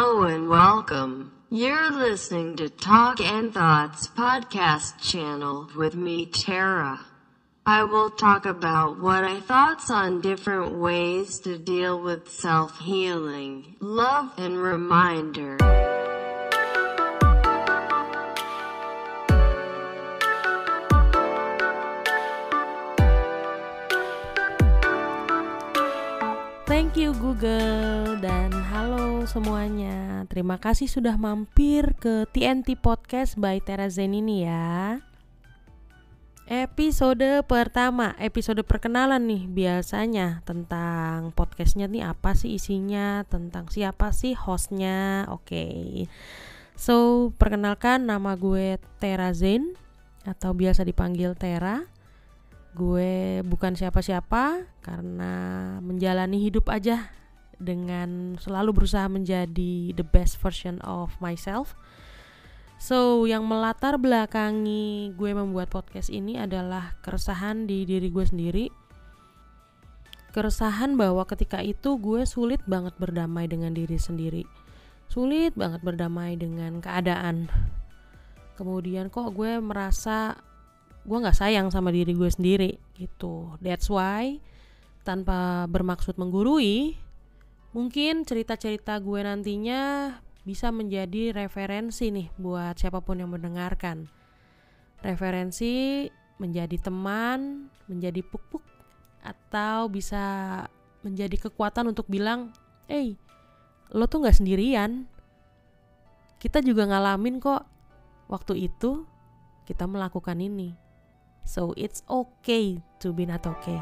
Hello and welcome. You're listening to Talk and Thoughts podcast channel with me, Tara. I will talk about what I thoughts on different ways to deal with self healing, love, and reminder. Thank you Google dan halo semuanya. Terima kasih sudah mampir ke TNT Podcast by Tera Zen ini ya. Episode pertama, episode perkenalan nih biasanya tentang podcastnya nih apa sih isinya, tentang siapa sih hostnya, oke. Okay. So perkenalkan nama gue Tera Zen atau biasa dipanggil Tera gue bukan siapa-siapa karena menjalani hidup aja dengan selalu berusaha menjadi the best version of myself. So, yang melatar belakangi gue membuat podcast ini adalah keresahan di diri gue sendiri. Keresahan bahwa ketika itu gue sulit banget berdamai dengan diri sendiri. Sulit banget berdamai dengan keadaan. Kemudian kok gue merasa gue nggak sayang sama diri gue sendiri gitu. That's why tanpa bermaksud menggurui mungkin cerita-cerita gue nantinya bisa menjadi referensi nih buat siapa pun yang mendengarkan. Referensi menjadi teman menjadi puk-puk atau bisa menjadi kekuatan untuk bilang eh lo tuh nggak sendirian. Kita juga ngalamin kok waktu itu kita melakukan ini So it's okay to be not okay.